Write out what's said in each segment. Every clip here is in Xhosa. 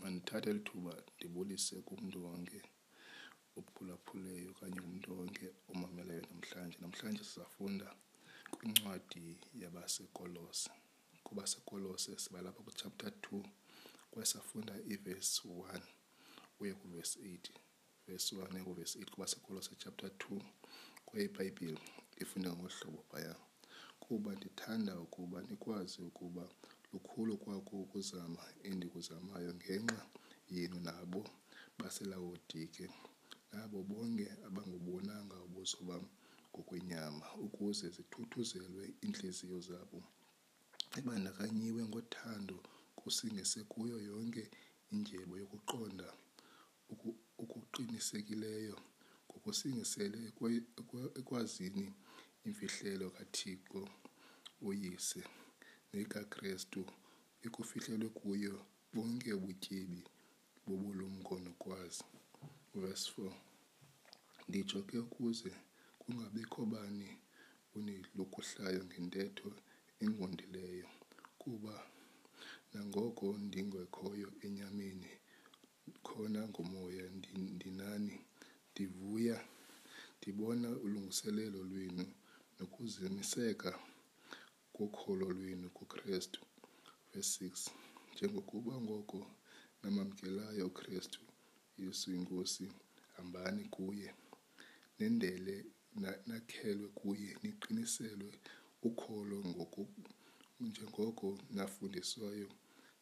Mandithathe eli thuba ndibulise kumntu wonke ophulaphuleyo okanye kumntu wonke omameleyo namhlanje. Namhlanje sizafunda kwincwadi yabaseKolose. KubaseKolose sibalapha ku-chapter two kwaye safunda ivesi one uye kuvesi eight. verse 1 nangoverse 8 kuba sekolose chapter 2 kwaye ibhayibhile ifunda ngolu hlobo phaya kuba ndithanda ukuba nikwazi ukuba lukhulu kwako ukuzama endikuzamayo ngenxa yenu nabo baselawodike nabo bonke abangubonanga ubuso bam ngokwenyama ukuze zithuthuzelwe iintliziyo zabo ebandakanyiwe ngothando kusingesekuyo yonke indyebo yokuqonda okuqinisekileyo ngokusingisele ekwazini imfihlelo kaThixo uYise nekaKristu ekufihlelwe kuyo bonke ubutyebi bobulumko nokwazi. Verse 4 Nditsho ke ukuze kungabikho bani unilukuhlayo ngentetho engundileyo, kuba nangoko ndingekhoyo enyameni, khona ngomoya ndinani ndivuya ndibona ulungiselelo lwenu nokuzimiseka kokholo lwenu kukristu verse 6 njengokuba ngoko namamkelayo ukristu yesu inkosi hambani kuye nendele nakhelwe kuye niqiniselwe ukholo njengoko nafundiswayo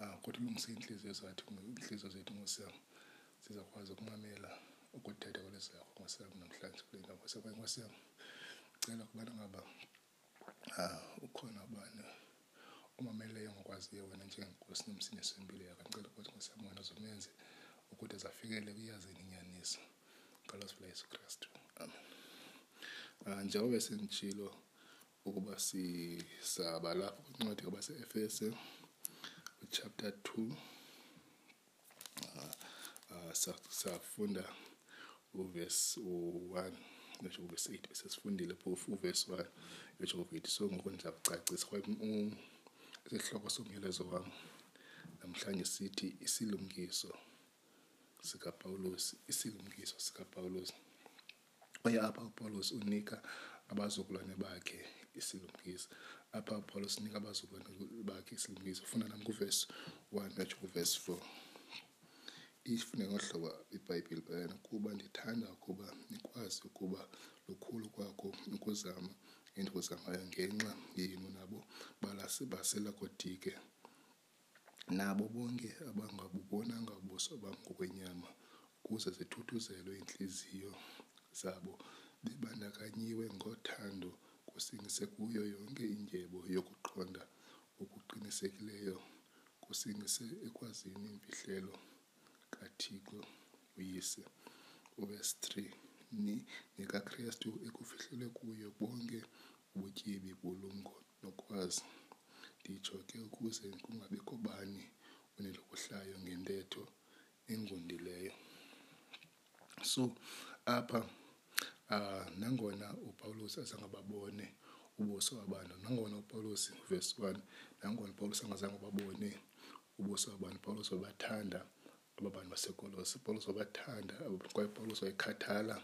ah, kodwa ulungise iintliziyo zathi iintliziyo zethu ngosam sizakwazi ukumamela ukuthetha kwelizwi lakho ngosam namhlanje kule ndawo kwasekwaye ngosam cela kubana ngaba ah, ukhona ubani umameleyo ngokwaziyo wena njengenkosi nomsini esempilo yakho ndicela ukuthi ngosam wena zomenze ukuthi zafikele kuyazini inyaniso ngalosifela yesu kristu amen Ah, njengoba senditshilo ukuba sizabala kwincwadi kwabaseefese chapter 2 uh, safunda uvesi u-one yotsho kuvesi eight besesifundile phofu uvesi one yotsho kuveti so ngoku ndiza kucacisa kwaye isihloko somyalezo wam namhlanje sithi isilumkiso sikapawulos isilumkiso sikapawulos kwaye apha upawulos unika abazukulwane bakhe isilumkiso apha upawulos unika abazukulwane bakhe isilumkiso ufuna nam kuvesi one atsho kuvesi four ifune ngolu hlobo ibhayibhile bayana kuba ndithanda ukuba nikwazi ukuba lukhulu kwakho ukuzama endikuzamayo ngenxa yenu nabo balase baselakodike nabo bonke abangabubonanga ubuso bam ngokwenyama, ukuze zithuthuzelwe iintliziyo zabo, bebandakanyiwe ngothando, kusingise kuyo yonke indyebo yokuqonda okuqinisekileyo, kusingise ekwazini imfihlelo kaThixo uYise, uVesi 3, nekaKristu ekufihlelwe kuyo bonke ubutyebi bolumko nokwazi. Nditsho ke ukuze kungabikho bani unilokuhlayo ngentetho engundileyo. So apha uh, nangona uPawulos azange babone ubuso babantu nangona uPawulos verse 1 nangona uPawulos angazange babone ubuso babantu Pawulos wabathanda aba bantu basekolose pawulos wabathanda kwaye pawulos wayekhathala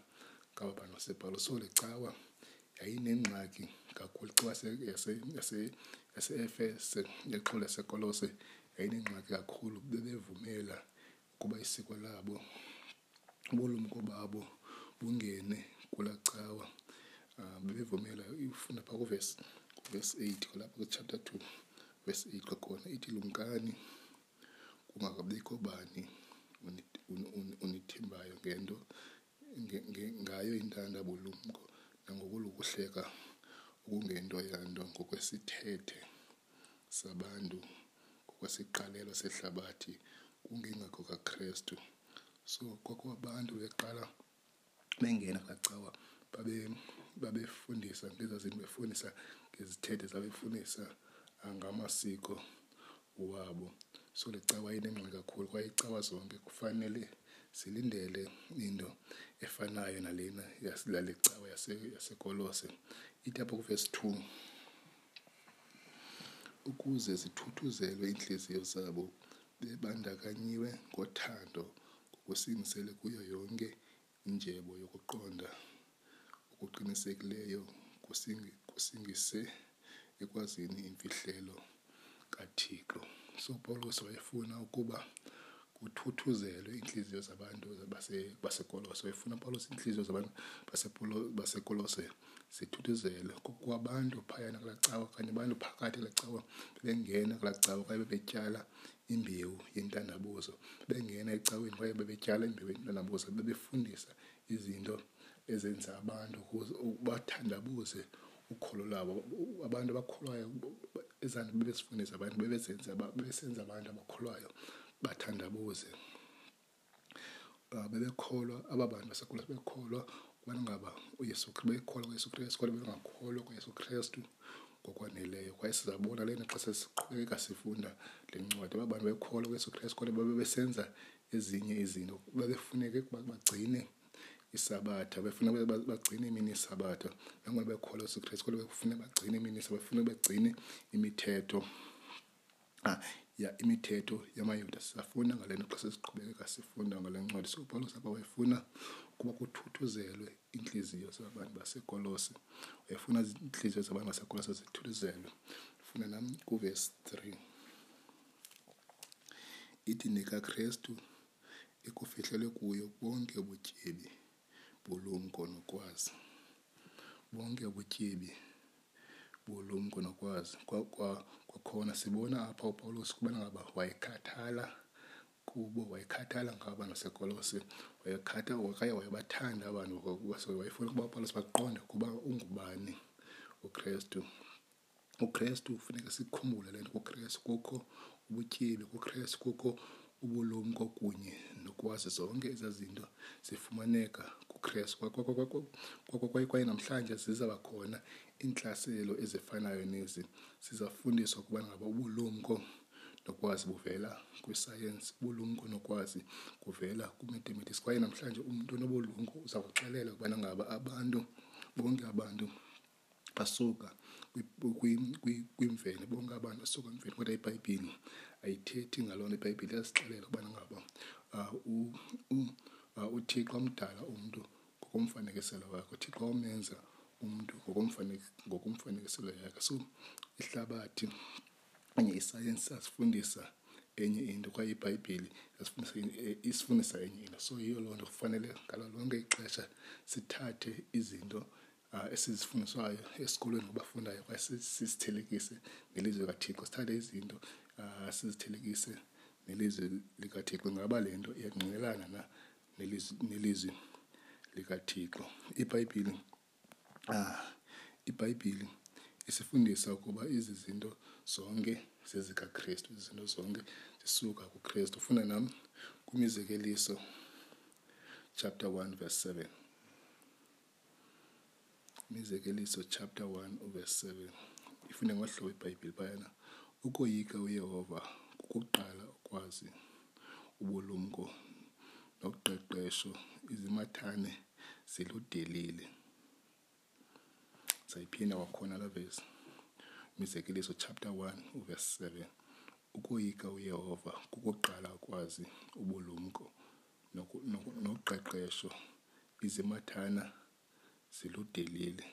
ngaba bantu basebhalo so le cawa yayinengxaki kakhulu cawa yaseefese yexholo yasekolose yayinengxaki kakhulu bebevumela ukuba isiko labo ubulumko babo bungene kulaa cawa um bebevumela ifunda phaa kuvesi verse 8 kulapha kuchapter 2 verse 8 kwakhona ithi lumkani kungakabikho bani unithimbayo ngento ngayo intandabu lumko nangokulukuhleka okungento yanto ngokwesithethe sabantu ngokwesiqalelo sehlabathi kungengako kakrestu so kwakuabantu beqala bengena kula cawa babe babefundisa ngeza zinto befundisa ngezithethe zabefundisa ngamasiko wabo so le cawa inengxaki kakhulu kwaye icawa zonke kufanele silindele into efanayo nalena yasilale cawa yasekolose itapho kuvesi two ukuze zithuthuzelwe iintliziyo zabo bebandakanyiwe ngothando ngokusingisele kuyo yonke injebo yokuqonda okuqinisekileyo kusingise ekwazini imfihlelo kaThixo. So Pawulos wayefuna ukuba kuthuthuzelwe iintliziyo zabantu baseKolose wayefuna Pawulos iintliziyo zabantu baseKolose zithuthuzelwe kukuba abantu phayana kulaa cawa okanye abantu phakathi kulaa cawa bebengena kulaa cawa kwaye bebetyala imbewu yentandabuzo bengena ecaweni kwaye bebetyala imbewu yentandabuzo bebefundisa izinto ezenza abantu ukuze bathandabuze ukholo lwabo abantu abakholwayo ezanto bebesifundisa abantu bebesenza bebesenza abantu abakholwayo bathandabuze uh, bebekholwa aba bantu basekolose bekholwa kubana ngaba uyesu bebekholwa kuyesu kristu kodwa bebengakholwa kuyesu kristu ngokwaneleyo kwaye sizabona le nto xa sesiqhubeka sifunda le ncwadi aba bantu bebekholwa kuyesu kristu kodwa babebesenza ezinye izinto babefuneke ukuba bagcine isabatha befuna bagcine imini isabatha nangona bekholwa uyesu kristu kodwa befuna bagcine imini isabatha befuna bagcine imithetho ah, ya imithetho yamayuda sisafunda ngale nto xa sesiqhubeka sifunda ngale ncwadi so upawulos apha wayefuna ukuba kuthuthuzelwe iintliziyo zabantu basekolose wayefuna iintliziyo zabantu basekolose zithuthuzelwe funa nam kuvesi three ithi nikakrestu ikufihlelwe kuyo bonke ubutyebi bulumko nokwazi. Bonke ubutyebi bulumko nokwazi. Kwakhona sibona apha uPawulos ukubana ngaba wayekhathala kubo, wayekhathala ngabo bantu baseKolose, wayekhatha okanye wayebathanda abantu ngokuba so wayefuna ukuba uPawulos baqonde ukuba ungubani uKristu. UKristu kufuneka sikhumbule le nto kuKristu kukho ubutyebi kuKristu kukho ubulumko kunye nokwazi zonke ezaa zinto zifumaneka kuKristu kwakho kwaye kwaye namhlanje zizaba khona iintlaselo ezifanayo nezi sizafundiswa ukuba ngaba ubulumko nokwazi buvela kwisayensi ubulumko nokwazi kuvela kumathematics kwaye namhlanje umntu onobulumko uza kuxelela ukubana ngaba abantu bonke abantu basuka kwimveli bonke abantu basuka kwimveli kodwa ibhayibhile ayithethi ngaloo nto ibhayibhile iyasixelela ukubana ngaba um um uthixo amdala umntu ngokomfanekiselo wakhe uthixo wamenza umntu ngokomfanekiselo yakhe so ihlabathi okanye isayensi asifundisa enye into kwaye ibhayibhile e, isifundisa enye into so yiyo loo nto kufanele ngalo lonke ixesha sithathe izinto ah, esizifundiswayo esikolweni ngobafundayo kwaye sizithelekise nelizwe kathixo sithathe izinto ah, sizithelekise nelizwi likathixo ingaba le nto iyangqinelana na nelizwi likathixo ibhayibhile ah, ibhayibhile isifundisa ukuba ezi zinto zonke zezikakristu ezi zinto zonke zisuka kukristu funda nam kwimizekeliso chapter 1 verse 7 Imizekeliso chapter 1 verse 7 ifunde ngohlobo ibhayibhile bayana ukoyika uyehova kukuqala ukwazi ubulumko noqeqesho izimathane ziludelile sayiphinda kwakhona la vesi imizekeliso chapter 1 verse 7 ukoyika uyehova kukuqala ukwazi ubulumko noqeqesho izimathana ziludelile.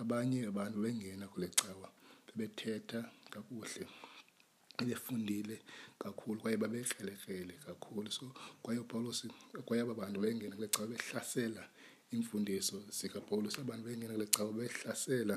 Abanye abantu bengena kule cawa bebethetha kakuhle befundile kakhulu kwaye babekrelekrele kakhulu so kwaye upawulos kwaye aba bantu bengena kule cawa behlasela iimfundiso zikapawulos abantu bengena kule cawa behlasela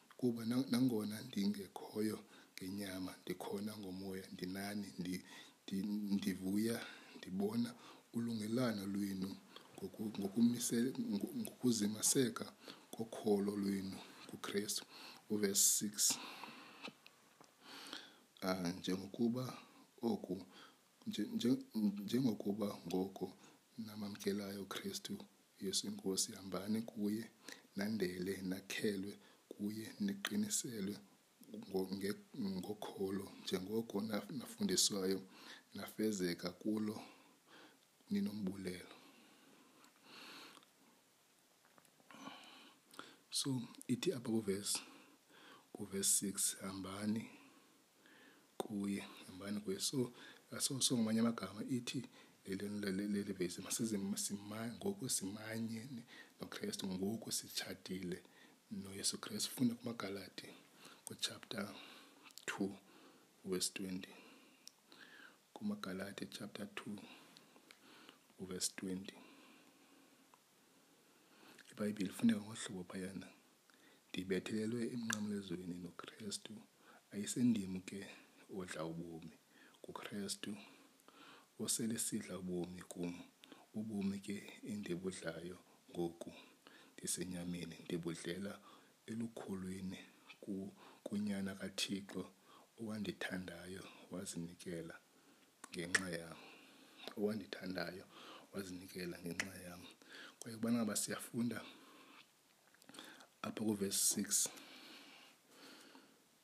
kuba nangona ndingekhoyo ngenyama ndikhona ngomoya ndinani ndivuya ndibona ulungelano lwenu ngokuzimaseka kokholo lwenu kukristu uvesi 6 um ah, njengokuba oku njengokuba ngoko namamkelayo uKristu Yesu iNkosi hambani kuye nandele nakhelwe kuye niqiniselwe ngokholo njengoko nafundiswayo nafezeka kulo ninombulelo so ithi apha kuvesi kuvesi six hambani kuye hambani kuye so so so ngamanye amagama ithi leli vesi masizimaye ngoku simanye nokristu ngoku sitshatile noyesu kristu funda kumagalati kuchapter two verse twenty kumagalati chapter 2 uverse 20 ibhayibhile ifuneka ngohlobo phayana ndibethelelwe emnqamlezweni nokristu ayisendim ke odla ubomi kukristu osele sidla ubomi kum ubomi ke endibudlayo ngoku ndisenyameni ndibudlela elukhulwini kunyana kaThixo owandithandayo wazinikela ngenxa yam owandithandayo wazinikela ngenxa yam kwaye ubana ngaba siyafunda apha kuvesi six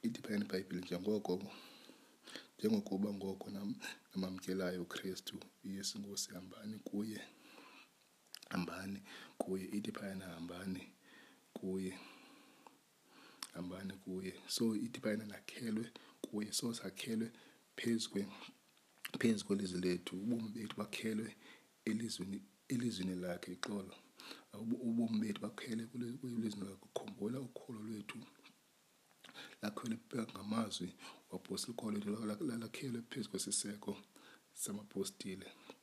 idibhene ibhayibhile njengoko njengokuba ngoko nam namamkelayo ukristu iyesu nkosi hambani kuye hambani kuye ithi phayana hambani kuye hambani kuye so ithi phayana nakhelwe kuye so sakhelwe phezu kwe phezu kwelizwi lethu ubomi bethu bakhelwe elizwini elizwini lakhe ixolo ubomi bethu bakhele kulizwi lakho khumbula ukholo lwethu lakhwele ngamazwi wapostile ukholo lwethu lakhelwe phezu kwesiseko samapostile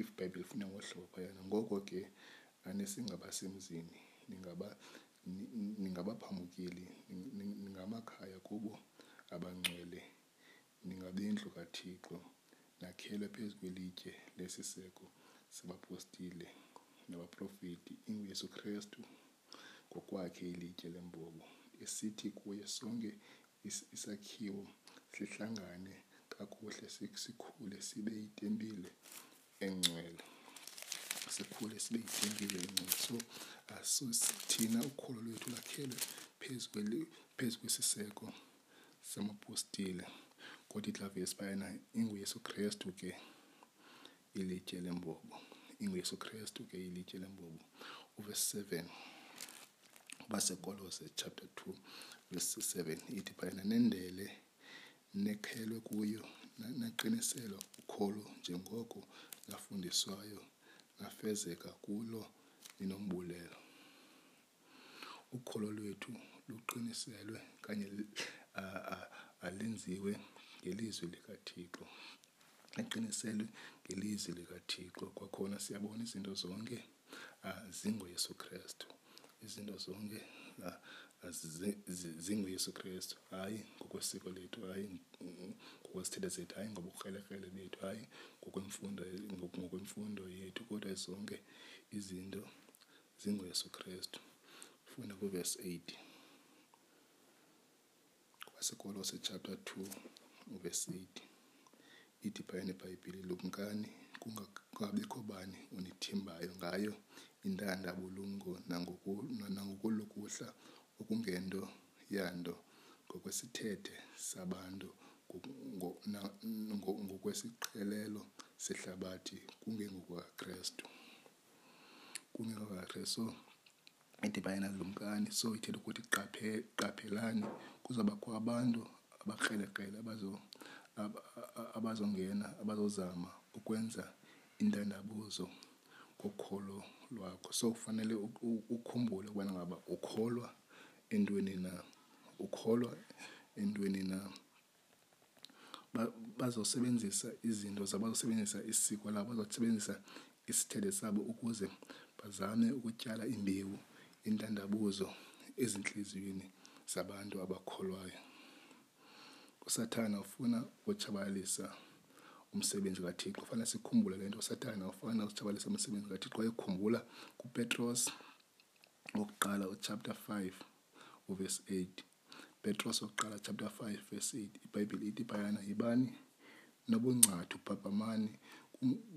if ibhayibhile ifuna ngolu hlobo phayana ngoko ke anisingabasemzini ningaba ningabaphambukeli ningamakhaya kubo abangcwele ningabendlu kathixo nakhele phezu kwelitye lesiseko sabapostile nabaprofeti inguyesu kristu ngokwakhe ilitye lembobo, esithi kuye sonke isakhiwo sihlangane kakuhle, sikhule sibe yitempile engcwele. Sikhule sibe yitempile engcwele. So asithina ukholo lwethu lakhelwe phezu phezu kwesiseko samapostile. Kodwa iitlave yesibaya nayo inguYesu Krestu ke. ilitye lembobo inguyesu kristu ke ilitye lembobo uvesi 7 basekolose chapter 2 verse 7 ithi phayana nendele nekhelwe kuyo naqiniselwa ukholo njengoko nafundiswayo nafezeka kulo ninombulelo ukholo lwethu luqiniselwe kanye alenziwe ngelizwi likaThixo eqiniselwe ngelizwi likaThixo kwakhona siyabona izinto zonke zingoYesu Kristu izinto zonke zinguyesu kristu hayi ngokwesiko lethu hayi ngokwesithethe sethu hayi ngobukrelekrele bethu hayi ngokwemfundo ngokwemfundo yethu kodwa zonke izinto zinguyesu kristu funda kuvesi 8 kwasekolose chapter 2 uvesi 8 ithi phaya nebhayibhile lumkani kungabikho bani unithimbayo ngayo intanda bulungo nangokulukuhla okungento yanto ngokwesithethe sabantu ngokwesiqhelelo sehlabathi kungengokukakrestu kunye kavakre so idibane nalumkani so ithetha ukuthi qaphelani kuzawubakho abantu abakrelekrele abazongena abazozama ukwenza intandabuzo kokholo lwakho so kufanele ukhumbule ukubana ngaba ukholwa entweni na ukholwa entweni na bazosebenzisa izinto zabo bazosebenzisa isiko labo bazosebenzisa isithethe sabo ukuze bazame ukutyala imbewu intandabuzo ezintliziyweni zabantu abakholwayo usathana ufuna ukutshabalalisa umsebenzi kathixo ufana sikhumbule le nto usathana ufana usitshabalalisa umsebenzi kathixo wayekhumbula kupetros wokuqala uchapter 5 uvesi 8 Petros wokuqala chapter 5 verse 8 iBhayibhile ithi phayana yibani nobungcathu phaphamani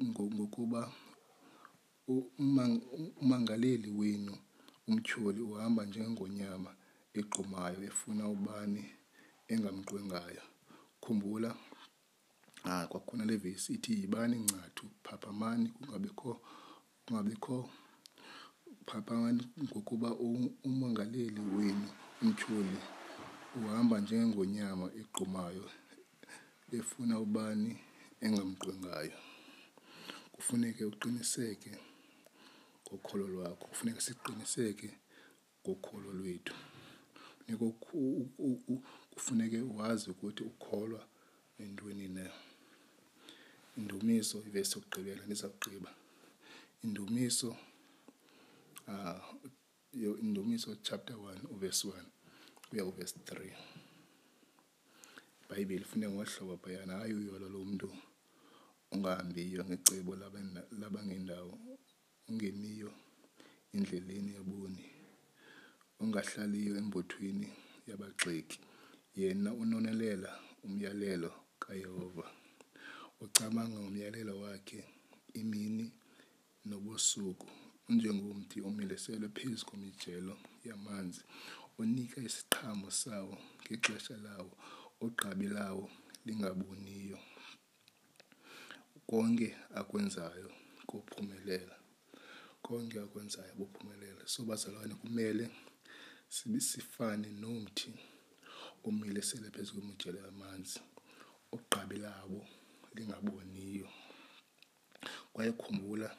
ngokuba umangaleli wenu umtyholi uhamba njengengonyama egqumayo efuna ubani engamqwengayo khumbula Ah kwakhona le vesi ithi yibani ncathu phaphamani kungabikho kungabikho phaphamani ngokuba umangaleli wenu umtyholi uhamba njengengonyama egqumayo efuna ubani engamgqwengayo kufuneke uqiniseke ngokholo lwakho kufuneka siqiniseke kokholo lwethu. Kufuneke wazi ukuthi ukholwa entweni na. Indumiso ivesi yokugqibela ndiza kugqiba. Indumiso ah, Indumiso chapter one uvesi one uya kuvesi three. Ibhayibhile ifuneka ngohlobo phayana hayi uyolo lo mntu ongahambiyo ngecebo labangendawo ungemiyo endleleni yaboni, ongahlaliyo embothweni yabagxeki, yena unonelela umyalelo kaYehova, ocabanga ngomyalelo wakhe imini nobusuku, unjengomthi omiliselwe phezu kwemijelo yamanzi, onika isiqhamo sawo ngexesha lawo, ogqabi lawo lingaboniyo. konke akwenzayo kuphumelela konke akwenzayo kuphumelela so bazalwane kumele sibe sifane nomthi omile sele phezu kwemijelo yamanzi ugqabi labo lingaboniyo kwaye khumbula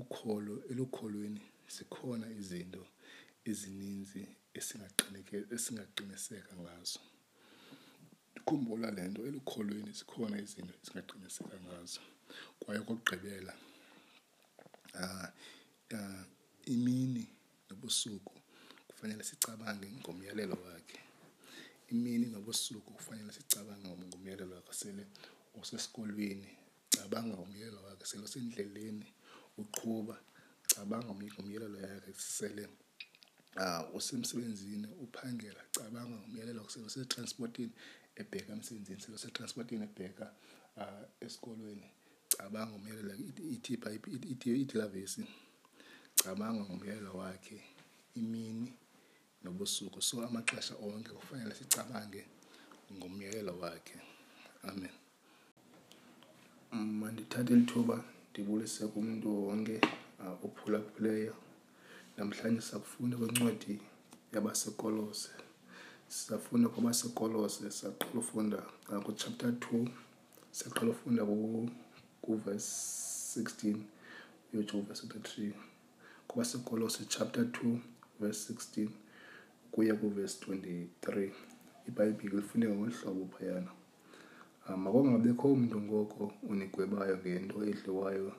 ukholo elukholweni zikhona izinto ezininzi esingaqiniseka ngazo Ndikhumbula le nto elukholweni zikhona izinto ezingaqiniseka ngazo kwaye okokugqibela ah, ah, imini nobusuku kufanele sicabange ngomyalelo wakhe imini nobusuku kufanele sicabange ngomyalelo wakhe sele usesikolweni cabanga ngomyelo wakhe sele usendleleni uqhuba cabanga ngomyelelo yakhe sele uh, usemsebenzini uphangela cabanga ngomyelelo wakhe sele usetransportini ebheka emsebenzini sele usetransportini ebheka uh, esikolweni cabanga ngomyelelo ithi ithi ithi lavesi cabanga ngomyalelo wakhe imini nobusuku so amaxesha onke kufanele sicabange ngomyalelo wakhe amen mandithathe lithuba ndibulise kumntu wonke ophulaphuleyo namhlanje sakufunda kwencwadi yabasekolose sisafunda kwabasekolose saqala ufunda kuchapter 2 saqala ufunda kuvesi 16 uyotsho uvesi 23 kwabasekolose chapter 2 verse 16 kuya kuverse 23 ibhayibhile lifuneka ngolu hlobo phayana ah, makongabikho mntu ngoko unigwebayo ngento edliwayo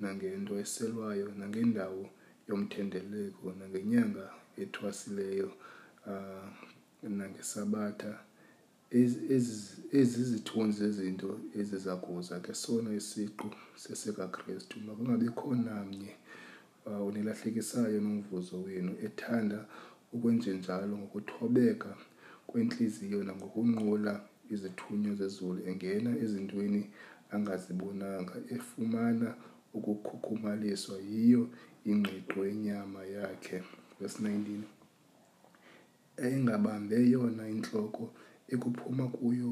nangento eselwayo nangendawo yomthendeleko nangenyanga ethwasileyo ah, nangesabatha ezi zithunzi zezinto eziza kuza ke sono isiqu sesikaKristu makungabikho namnye uh, unilahlekisayo nomvuzo wenu ethanda ukwenjenjalo ngokuthobeka kwentliziyo nangokunqula izithunywa zezulu engena ezintweni angazibonanga efumana ukukhukhumaliswa yiyo ingqiqo yenyama yakhe verse 19 eyayingabambe yona intloko ekuphuma kuyo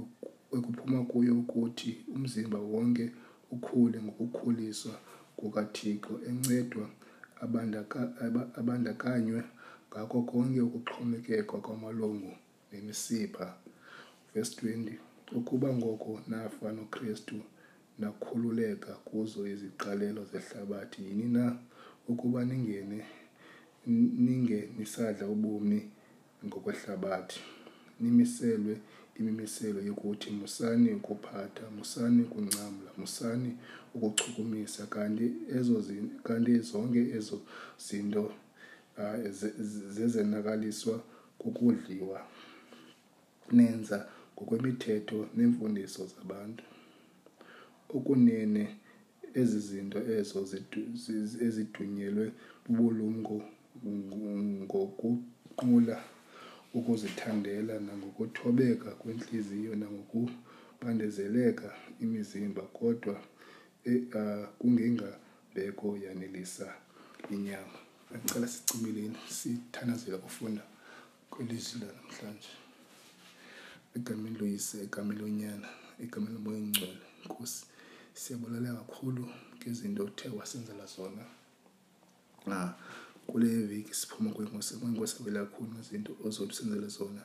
ekuphuma kuyo ukuthi umzimba wonke ukhule ngokukhuliswa kukaThixo, encedwa abandaka, abandakanywe ngako konke ukuxhomekeka kwamalungu nemisipha. Verse 20 Ukuba ngoko nafa noKristu, nakhululeka kuzo iziqalelo zehlabathi yini na ukuba ningene ninge nisadla ubomi ngokwehlabathi nimiselwe imimiselo yokuthi musani ukuphatha musani ukuncamla musani ukuchukumisa kanti ezo kanti zonke ezo zinto ah, zezenakaliswa kukudliwa nenza ngokwemithetho neemfundiso zabantu. Okunene ezi zinto ezo ezidunyelwe bubulumko ngokuqula ukuzithandela nangokuthobeka kwentliziyo nangokubandezeleka imizimba kodwa e, kungengabeko yanelisa inyama. Ndicela sicimileni sithandazela kufunda kwelizwi lanamhlanje egameni loyise egameni lonyana egameni lomoya ingcwele nkosi siyabulalela kakhulu ngezinto othe wasenzela zona ah, kule veki siphuma kwenkosi kwenkosi abela kakhulu ngezinto ozothi usenzele zona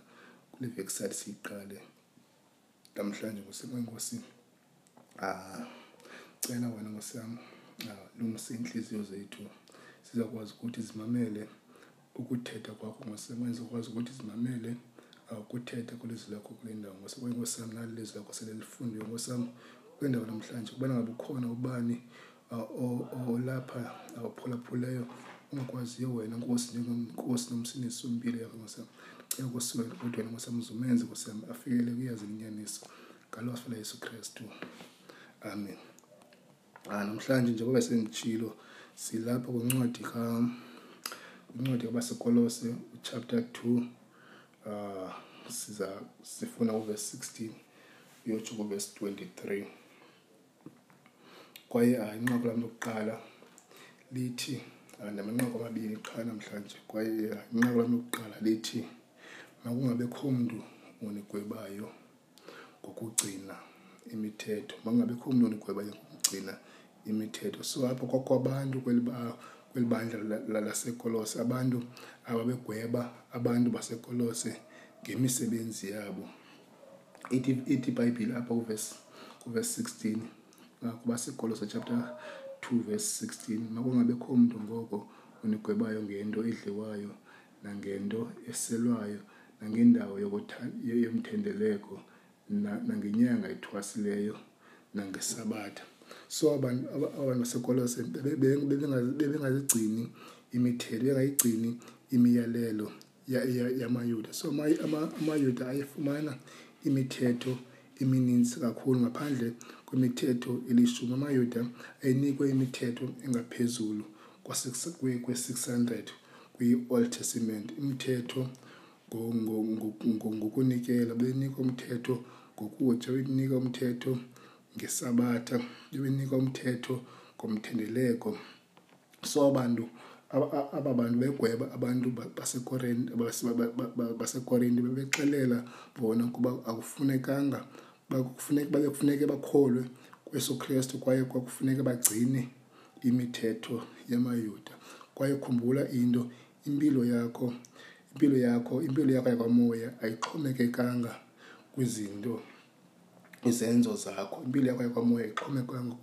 kule veki sathi siyiqale namhlanje ngusimo inkosi ah cela wena nkosi yam ah, lungise iintliziyo zethu sizakwazi ukuthi zimamele ukuthetha kwakho ngosemoyeni zikwazi ukuthi zimamele ah, ukuthetha kwelizwi lakho kule ndawo ngosemoyeni nkosi yam nali lizwi lakho sele lifundiwe nkosi yam kule ndawo namhlanje kubana ngabe ukhona ubani olapha awaphulaphuleyo ongakwaziyo wena nkosi njengonkosi nomsindisi wempilo yakho ngosam ndicela kusuka enkudweni ngosam zumenzi ngosam afikele kuyazi inyaniso ngalo afela yesu kristu amen ah, namhlanje njengoba senditshilo silapha kwincwadi ka incwadi kabasekolose uchapter 2 um ah, siza sifuna uvesi 16 uyotsho kuvesi 23 kwaye ah, inqaku lam lokuqala lithi ah, namanqaku amabini qha namhlanje kwaye ah, inqaku lam lokuqala lithi makungabekho mntu onigwebayo ngokugcina imithetho makungabekho mntu onigwebayo ngokugcina imithetho so apho kwakwabantu kweli kweli bandla lasekolose abantu ababegweba abantu basekolose ngemisebenzi yabo ithi ithi ibhayibhile apha kuvesi kuvesi 16 ah, kuba sikolo sechapter 2 vesi 16 makungabekho mntu ngoko unigwebayo ngento edliwayo nangento eselwayo nangendawo yomthendeleko nangenyanga ethwasileyo nangesabatha so abantu abantu basekolose bebengazigcini imithelo bengayigcini imiyalelo yamayuda so amayuda ayefumana imithetho emininzi kakhulu ngaphandle kwemithetho elishumi amayuda ayenikwe imithetho engaphezulu kwe-600 kwi-old testament imithetho ngokunikela benikwa umthetho ngokutya benika umthetho ngesabatha bebenika umthetho ngomthendeleko so abantu aba bantu begweba abantu basekorenti basekorenti bebexelela bona ukuba akufunekanga bakufuneka babekufuneke bakholwe kweso kristu kwaye kwakufuneka bagcine imithetho yamayuda kwaye khumbula into impilo yakho impilo yakho impilo yakho yakwamoya ayixhomekekanga kwizinto izenzo zakho impilo yakho yakwamoya ixhomekanga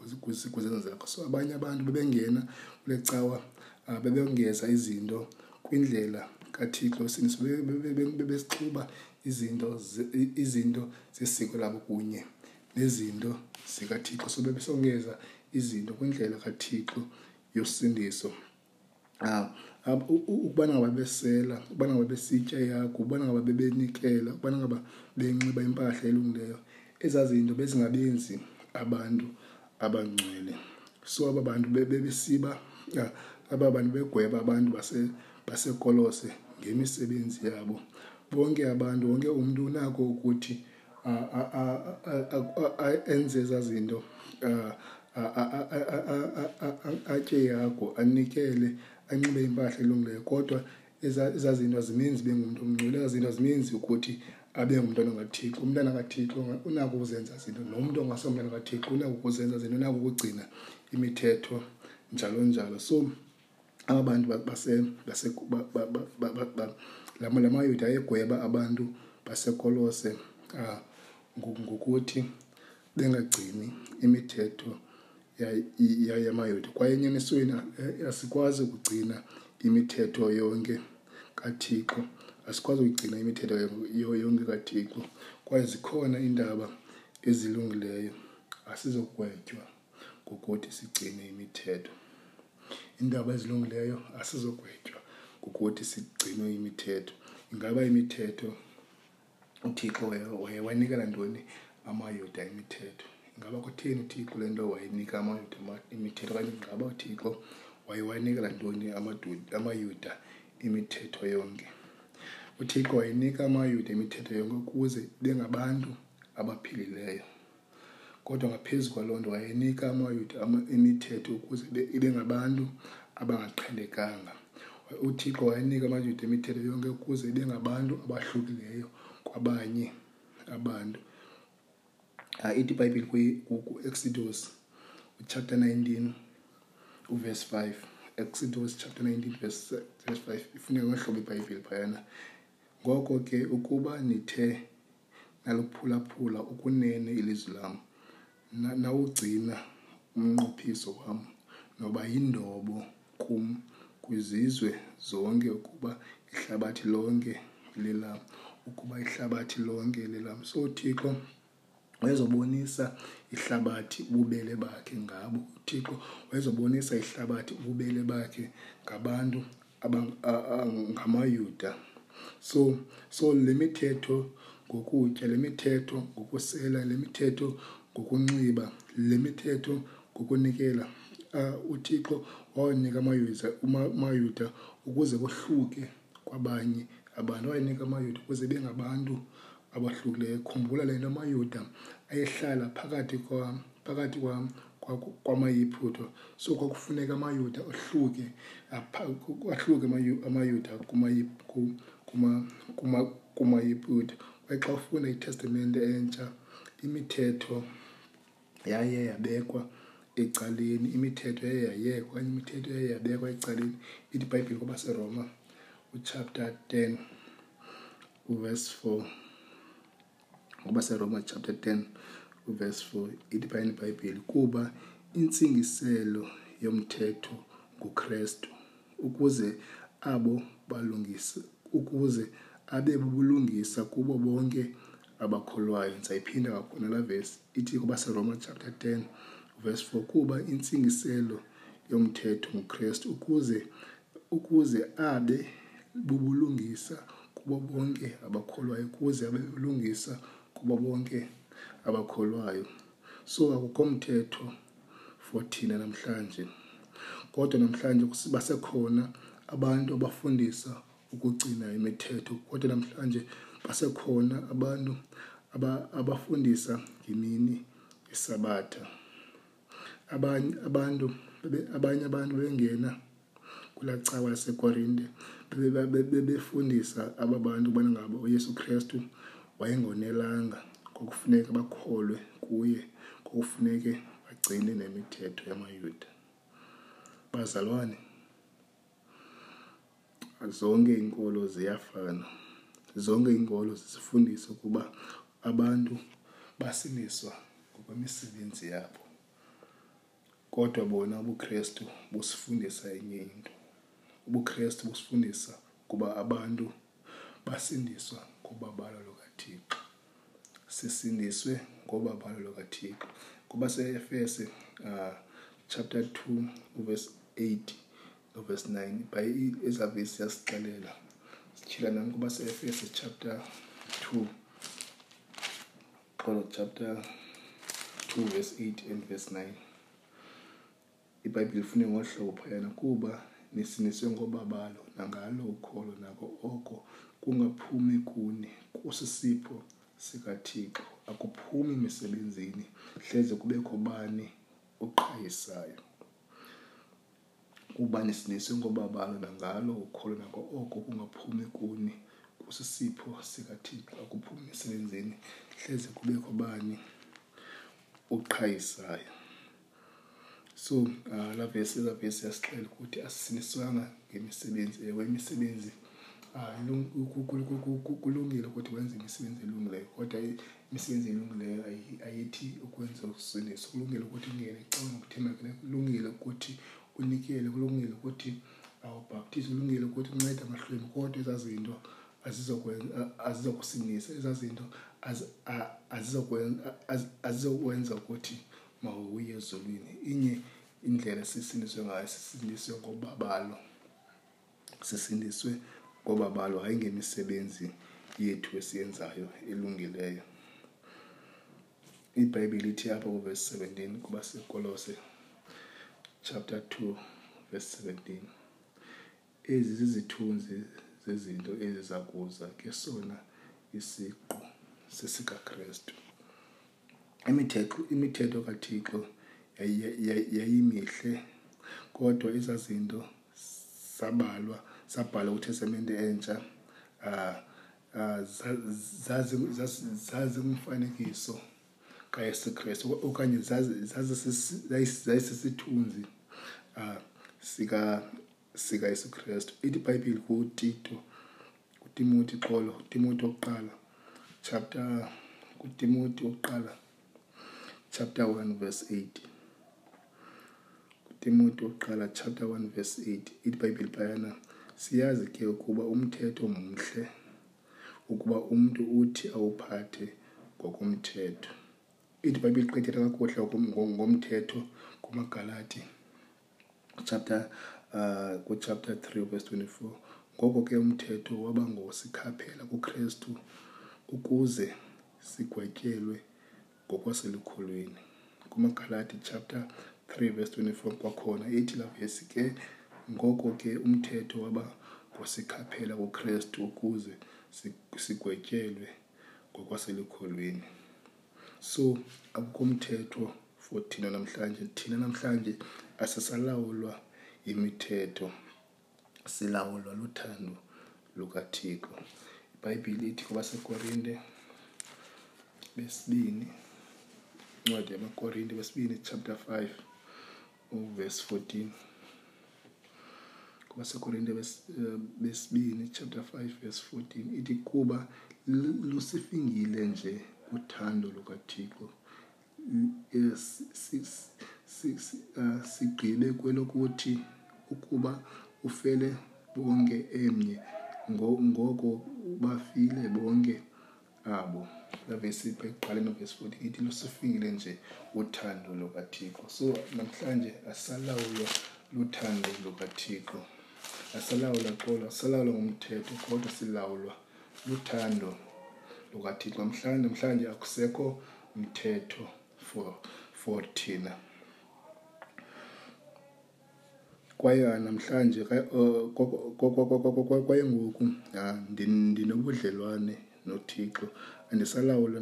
kwizenzo zakho so abanye abantu bebengena kule cawa ah, bebengeza izinto kwindlela kathixo wesindiso bebesixuba izinto izinto zesiko labo kunye nezinto zikathixo so bebesongeza izinto kwindlela kathixo yosindiso ah, ukubana ngaba besela ukubana ngaba besitya yakho ukubana ngaba bebenikela ukubana ngaba benxiba impahla elungileyo ezaa zinto bezingabenzi abantu abangcwele so aba bantu bebesiba ah, aba bantu begweba abantu basekolose ngemisebenzi yabo bonke abantu wonke umntu unako ukuthi enze ezaa zinto atye ihagu anikele anxibe impahla elungileyo kodwa ezaa zinto azimenzi ibe ngumntu omngcwele ezaa zinto azimenzi ukuthi abe ngumntwana kathixo umntana kathixo unako ukuzenza zinto nomntu ongasomntana kathixo unako ukuzenza zinto unako ukugcina imithetho njalo njalo so aba bantu la mayuda ayegweba abantu basekolose ah, ngokuthi bengagcini imithetho yayamayuda kwaye enyanisweni eh, asikwazi ukugcina imithetho yonke kathixo asikwazi ukugcina imithetho yonke kathixo kwaye zikhona iindaba ezilungileyo asizokwetywa ngokuthi sigcine imithetho Iindaba ezilungileyo asizogwetywa ngokuthi sigcinwe imithetho. Ingaba imithetho uThixo wayewanikela ntoni amaYuda imithetho? Ingaba kutheni uThixo le nto wayinika amaYuda imithetho okanye ingaba uThixo wayewanikela ntoni amaYuda imithetho yonke? UThixo wayinika amaYuda imithetho yonke ukuze ibe ngabantu abaphilileyo. Kodwa ngaphezu kwaloo nto wayenika amaYuda imithetho ukuze ibe ngabantu abangaqhelekanga. UThixo wayenika amaYuda imithetho yonke ukuze ibe ngabantu abahlukileyo kwabanye abantu. Ah, ithi iBhayibhile kwi-Exodus chapter 19 uverse 5 Exodus chapter 19 verse 5 ifuneka ngehlobo iBhayibhile phayana ngoko ke ukuba nithe naluphulaphula ukunene ilizwi lam nawugcina umnqophiso wam noba yindobo kum kwizizwe zonke ukuba ihlabathi lonke lelam ukuba ihlabathi lonke lelam so thixo wayezobonisa ihlabathi ububele bakhe ngabo uthixo wayezobonisa ihlabathi ububele bakhe ngabantu ngamayuda so so le mithetho ngokutya le mithetho ngokusela le mithetho ngokunxiba le mithetho ngokunikela uh, uthixo wawanika amayuda amayuda ukuze kohluke kwabanye abantu wayenika amayuda ukuze bengabantu abahlukileyo khumbula le nto amayuda ayehlala phakathi phakathi kwamayiphutho so kwakufuneka amayuda ohluke ahluke amayuda kumayiphutho kwaye xa ufuna itestamente entsha imithetho yaye yabekwa ecaleni imithetho yaye yayekwa okanye imithetho yaye yabekwa ecaleni ithi ibhayibhile kwabaseroma uchapter 10 uverse 4 kwabaseroma chapter 10 uverse 4 ithi phayana ibhayibhile kuba intsingiselo yomthetho ngukrestu ukuze abo balungise ukuze abe bubulungisa kubo bonke abakholwayo ndisayiphinda kakhulu nala vesi ithi kubaseroma chapter 10 verse 4 kuba intsingiselo yomthetho ngukristu ukuze ukuze abe bubulungisa kubo bonke abakholwayo ukuze abe bubulungisa kubo bonke abakholwayo so akukho mthetho for thina namhlanje kodwa namhlanje basekhona abantu abafundisa ukugcina imithetho kodwa namhlanje basekhona abantu abafundisa ngemini yesabatha abanye abantu abanye abantu bengena kulaa cawa yasekorinte bebefundisa aba bantu ubana ngabo uyesu kristu wayengonelanga kwakufuneka bakholwe kuye kwakufuneke bagcine nemithetho yamayuda bazalwane zonke iinkolo ziyafana zonke iinkolo zisifundisa ukuba abantu basiliswa ngokwemisebenzi yabo kodwa bona ubukrestu busifundisa enye into ubukrestu busifundisa ukuba abantu basindiswa ngobabalo lukathixo sisindiswe ngobabalo lukathixo kuba seefese uh, chapter 2 verse 8 verse 9 ezavesi siyasixelela sityhila nam kuba seefese chapter 2 xolo chapter 2 verse 8 and verse 9 ibhayibhile ifune ngolu hlobo phayana kuba nisiniswe ngobabalo nangalo ukholo nako oko kungaphumi kuni kusisipho sikathixo akuphumi misebenzini hleze kubekho bani oqhayisayo Uba nesinesi ngobabalo nangalo ukholo nako oko kungaphumi kuni kusisipho sikaThixo akuphumi emsebenzini hleze kubekho bani uqhayisayo so uh, la vesi la vesi yasixela ukuthi asisiniswanga ngemisebenzi ewe imisebenzi uh, kulungile ukuthi wenze imisebenzi elungileyo kodwa imisebenzi elungileyo ayithi ukwenza ukusindisa kulungile ukuthi ungene ecabanga ukuthembakele kulungile ukuthi unikele kulungile ukuthi awubhaptize kulungile ukuthi uncede amahlwembi kodwa ezaa zinto azizokusindisa ezaa zinto azizokwenza ukuthi mawuye ezulwini inye indlela sisindiswe ngayo sisindiswe ngobabalo sisindiswe ngoba balo hayi ngemisebenzi yethu esiyenzayo elungileyo ibhayibhile ithi apha kuvesi 17 kuba sekolose chapter 2 verse 17 ezi zizithunzi zezinto eziza kuza ke sona isiqu sesikakrestu imithetho imithetho kathixo yayimihle kodwa eza zinto zabalwa zabhalwa kwitestamente entsha um zazingumfanekiso kayesu kristu okanye zazisisithunzi um sika sikayesu kristu ithi ibhayibhile kutito kutimoti xolo timoti wokuqala chapter kutimoti wokuqala chapter 1 verse 8 kutimoti wokuqala chapter 1 verse 8 ithi ibhayibhile phayana siyazi ke ukuba umthetho mhle ukuba umntu uthi awuphathe ngokomthetho ithi ibhayibhile iqethela kakuhle ngomthetho kumagalati chapter uh, kuchapter 3 verse 24 ngoko ke umthetho waba ngosikhaphela kukristu ukuze sigwetyelwe ngokwaselukhulwini kumagalati chapter 3 verse 24 kwakhona ithi la vesi ke ngoko ke umthetho waba ngosikhaphela kukristu ukuze sigwetyelwe ngokwaselukhulwini so akukho mthetho for thina namhlanje thina namhlanje asisalawulwa yimithetho silawulwa luthando lukathixo ibhayibhile ithi kwabasekorinte besibini incwadi yamakorinte besibini chapter 5 uvesi 14 kubasekorinte eh, besibini chapter 5 verse 14 ithi kuba lusifingile nje uthando lukathixo eh, eh, sigqibe kwelokuthi ukuba ufele bonke emnye ngoko bafile bonke abo lavesi ipha iqale novesi 40 ithi lusifikile nje uthando lukathixo so namhlanje asalawulwa luthando lukathixo asalawulwa xolo asalawulwa ngumthetho kodwa silawulwa luthando lukathixo mhlawumbi namhlanje akusekho mthetho for for thina kwaye namhlanje kwaye ngoku ndinobudlelwane noThixo andisalawula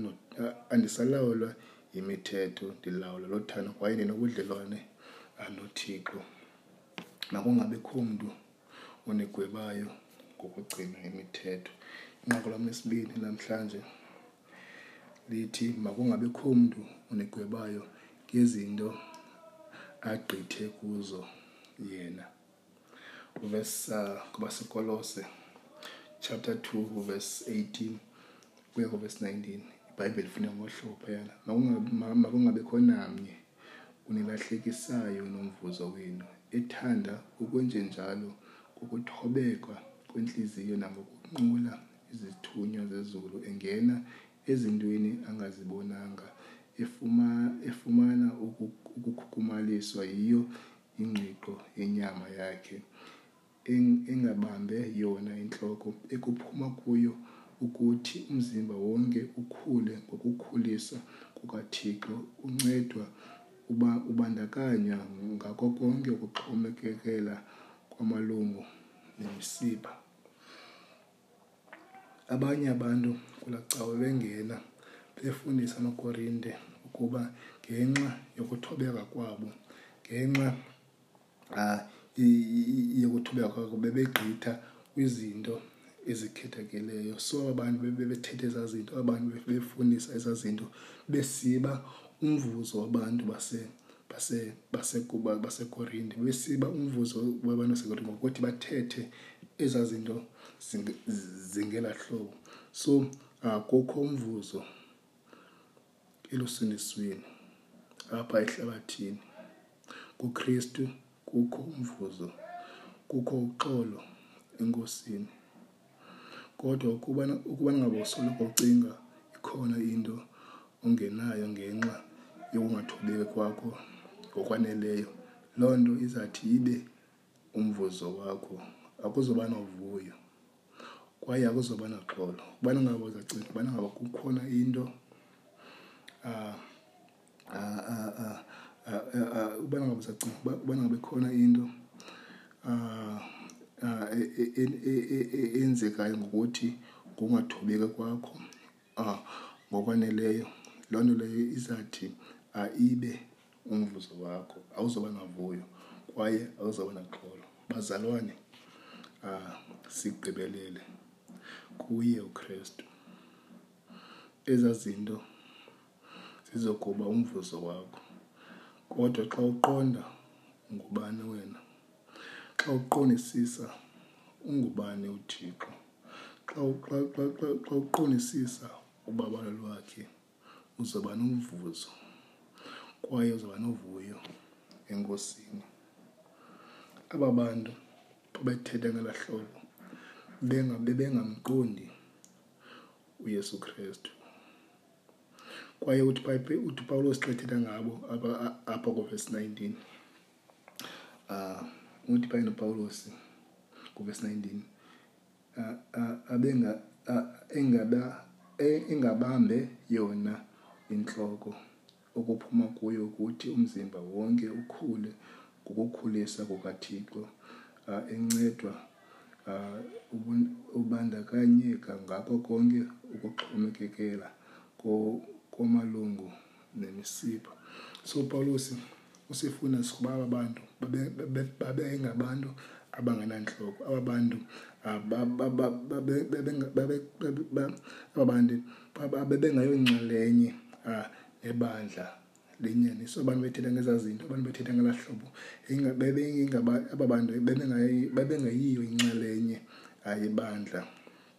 andisalawulwa yimithetho ndilawula lothando kwaye ndinobudlelwane anoThixo makungabikho mntu unigwebayo ngokugcina imithetho. Inqaku lam lesibini namhlanje lithi makungabikho mntu unigwebayo ngezinto agqithe kuzo yena. Uvesi kubaseKolose chapter 2 verse 18 kuya kuverse 19 ibhayibhile ifuna ngohlobo phayana makungabikho namnye unilahlekisayo nomvuzo wenu, ethanda ukwenjenjalo ngokuthobeka kwentliziyo nangokunqula izithunywa zezulu, engena ezintweni angazibonanga, efuma, efumana ukukhukumaliswa yiyo ingqiqo yenyama yakhe. engabambe yona intloko ekuphuma kuyo ukuthi umzimba wonke ukhule ngokukhulisa kukaThixo uncedwa uba ubandakanywa ngako konke ukuxhomekekela kwamalungu nemisipha abanye abantu kula cawe bengena befundisa amakorinte ukuba ngenxa yokuthobeka kwabo ngenxa um iye kuthubeka kwako bebegqitha kwizinto ezikhethakeleyo so aba bantu bebethetha ezaa zinto aba bantu bebefundisa ezaa zinto besiba umvuzo wabantu base baseKuba baseKorinte besiba umvuzo wabantu baseKorinte ngokuthi bathethe ezaa zinto zingela hlobo so akukho umvuzo elusinisweni apha ehlabathini kuKristu kukho umvuzo kukho uxolo enkosini kodwa ukuba ukuba ngabo soloko ucinga ikhona into ongenayo ngenxa yokungathobeki kwakho ngokwaneleyo loo nto izathi ibe umvuzo wakho akuzoba novuyo kwaye akuzoba naxolo ubana ngaba uzacinga ubana ngaba kukhona into um ubana ngaba uzacinga ubana ngaba ikhona into um eyenzekayo ngokuthi ngongathobeka kwakho um ngokwaneleyo loo nto leyo izathi ibe umvuzo wakho awuzoba navuyo kwaye awuzoba naxolo bazalwane ah, sigqibelele kuye ukristu ezaa zinto zizokuba umvuzo wakho kodwa xa uqonda ungubani wena xa uqondisisa ungubani uthixo xa uqondisisa ubabalwakhe uzoba nomvuzo kwaye uzoba novuyo enkosini aba bantu babethetha ngela hlobo bebengamqondi uyesu kristu kwaye uthi uthi pawulos xa ethetha ngabo apha kuvesi 19 um ah, uthi phayena upawulosi kuvesi 19 engabambe yona intloko okuphuma kuyo ukuthi umzimba wonke ukhule ngokukhulisa kukaThixo encedwa ubandakanyeka ngako konke ukuxhomekekela komalungu nemisipha so upawulos usifuna sikuba aba bantu babengabantu abangenantloko aba bantu ah, aba bantu babengayonxalenye ah, nebandla lenyani so abantu bethetha ngezaa zinto abantu bethetha ngelaa hlobo aba bantu babengayiyo inxalenye ah, yebandla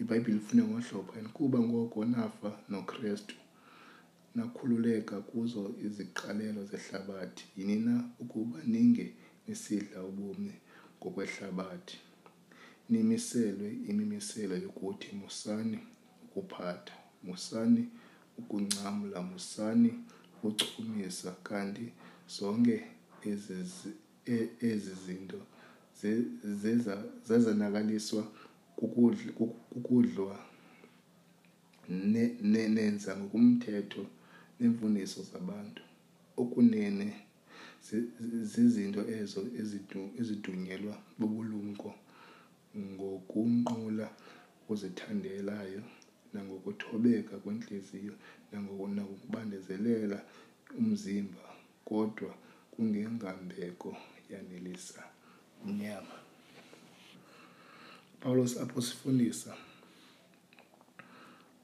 ibhayibhile ifune ngolu hlobo and kuba ngoko nafa nokristu nakhululeka kuzo iziqalelo zehlabathi yini na ukuba ninge nisidla ubomi ngokwehlabathi nimiselwe imimiselo yokuthi musani ukuphatha musani ukuncamla musani ukuchumisa kanti zonke ezi e, zinto zezanakaliswa kukudlwa nenenza ngokumthetho neemfundiso zabantu okunene zizinto ezo ezidunyelwa bubulumko ngokunqula uzithandelayo nangokuthobeka kwentliziyo nangokubandezelela umzimba kodwa kungengambeko yanelisa mnyama pawulos apho sifundisa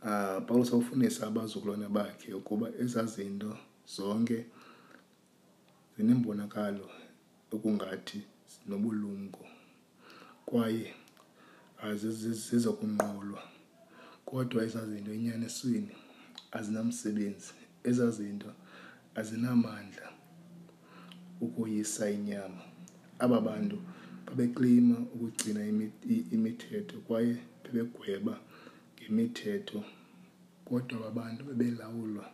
uh, pawulos awufundisa abazukulwana bakhe ukuba ezaa zinto zonke zinembonakalo okungathi zinobulumko kwaye ziza kunqolwa kodwa ezaa zinto enyanisweni azinamsebenzi ezaa zinto azinamandla ukoyisa inyama. Aba bantu babeklima ukugcina imithetho kwaye bebegweba ngemithetho, kodwa aba bantu bebelawulwa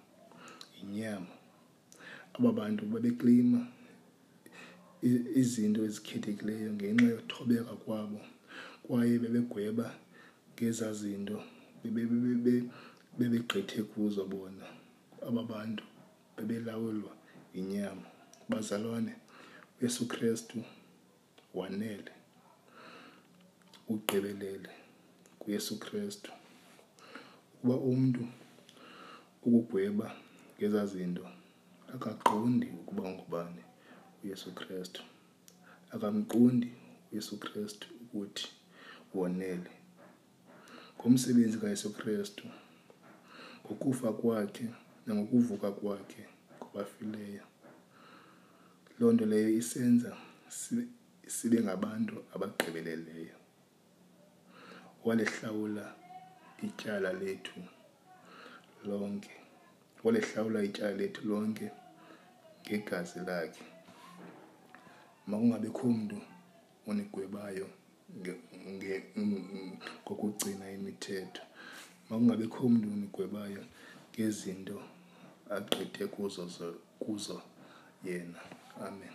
yinyama. Aba bantu babeklima izinto ezikhethekileyo ngenxa yothobeka kwabo kwaye bebegweba ngezaa zinto bebegqithe kuzo bona aba bantu. bebelawulwa yinyama. Bazalwane, uYesu Kristu wanele, ugqibelele kuYesu Kristu. Ukuba umntu ukugweba ngezaa zinto akaqondi ukuba ungubani uYesu Kristu, akamqondi uYesu Kristu ukuthi wonele. ngomsebenzi kaYesu Kristu, ngokufa kwakhe nangokuvuka kwakhe kwabafileyo. Loo nto leyo isenza sibe ngabantu abagqibeleleyo. Walihlawula ityala lethu lonke, walihlawula ityala lethu lonke ngegazi lakhe. Makungabikho mntu unigwebayo ngokugcina imithetho makungabikho mntu unigwebayo ngezinto agqithe kuzo kuzo yena amen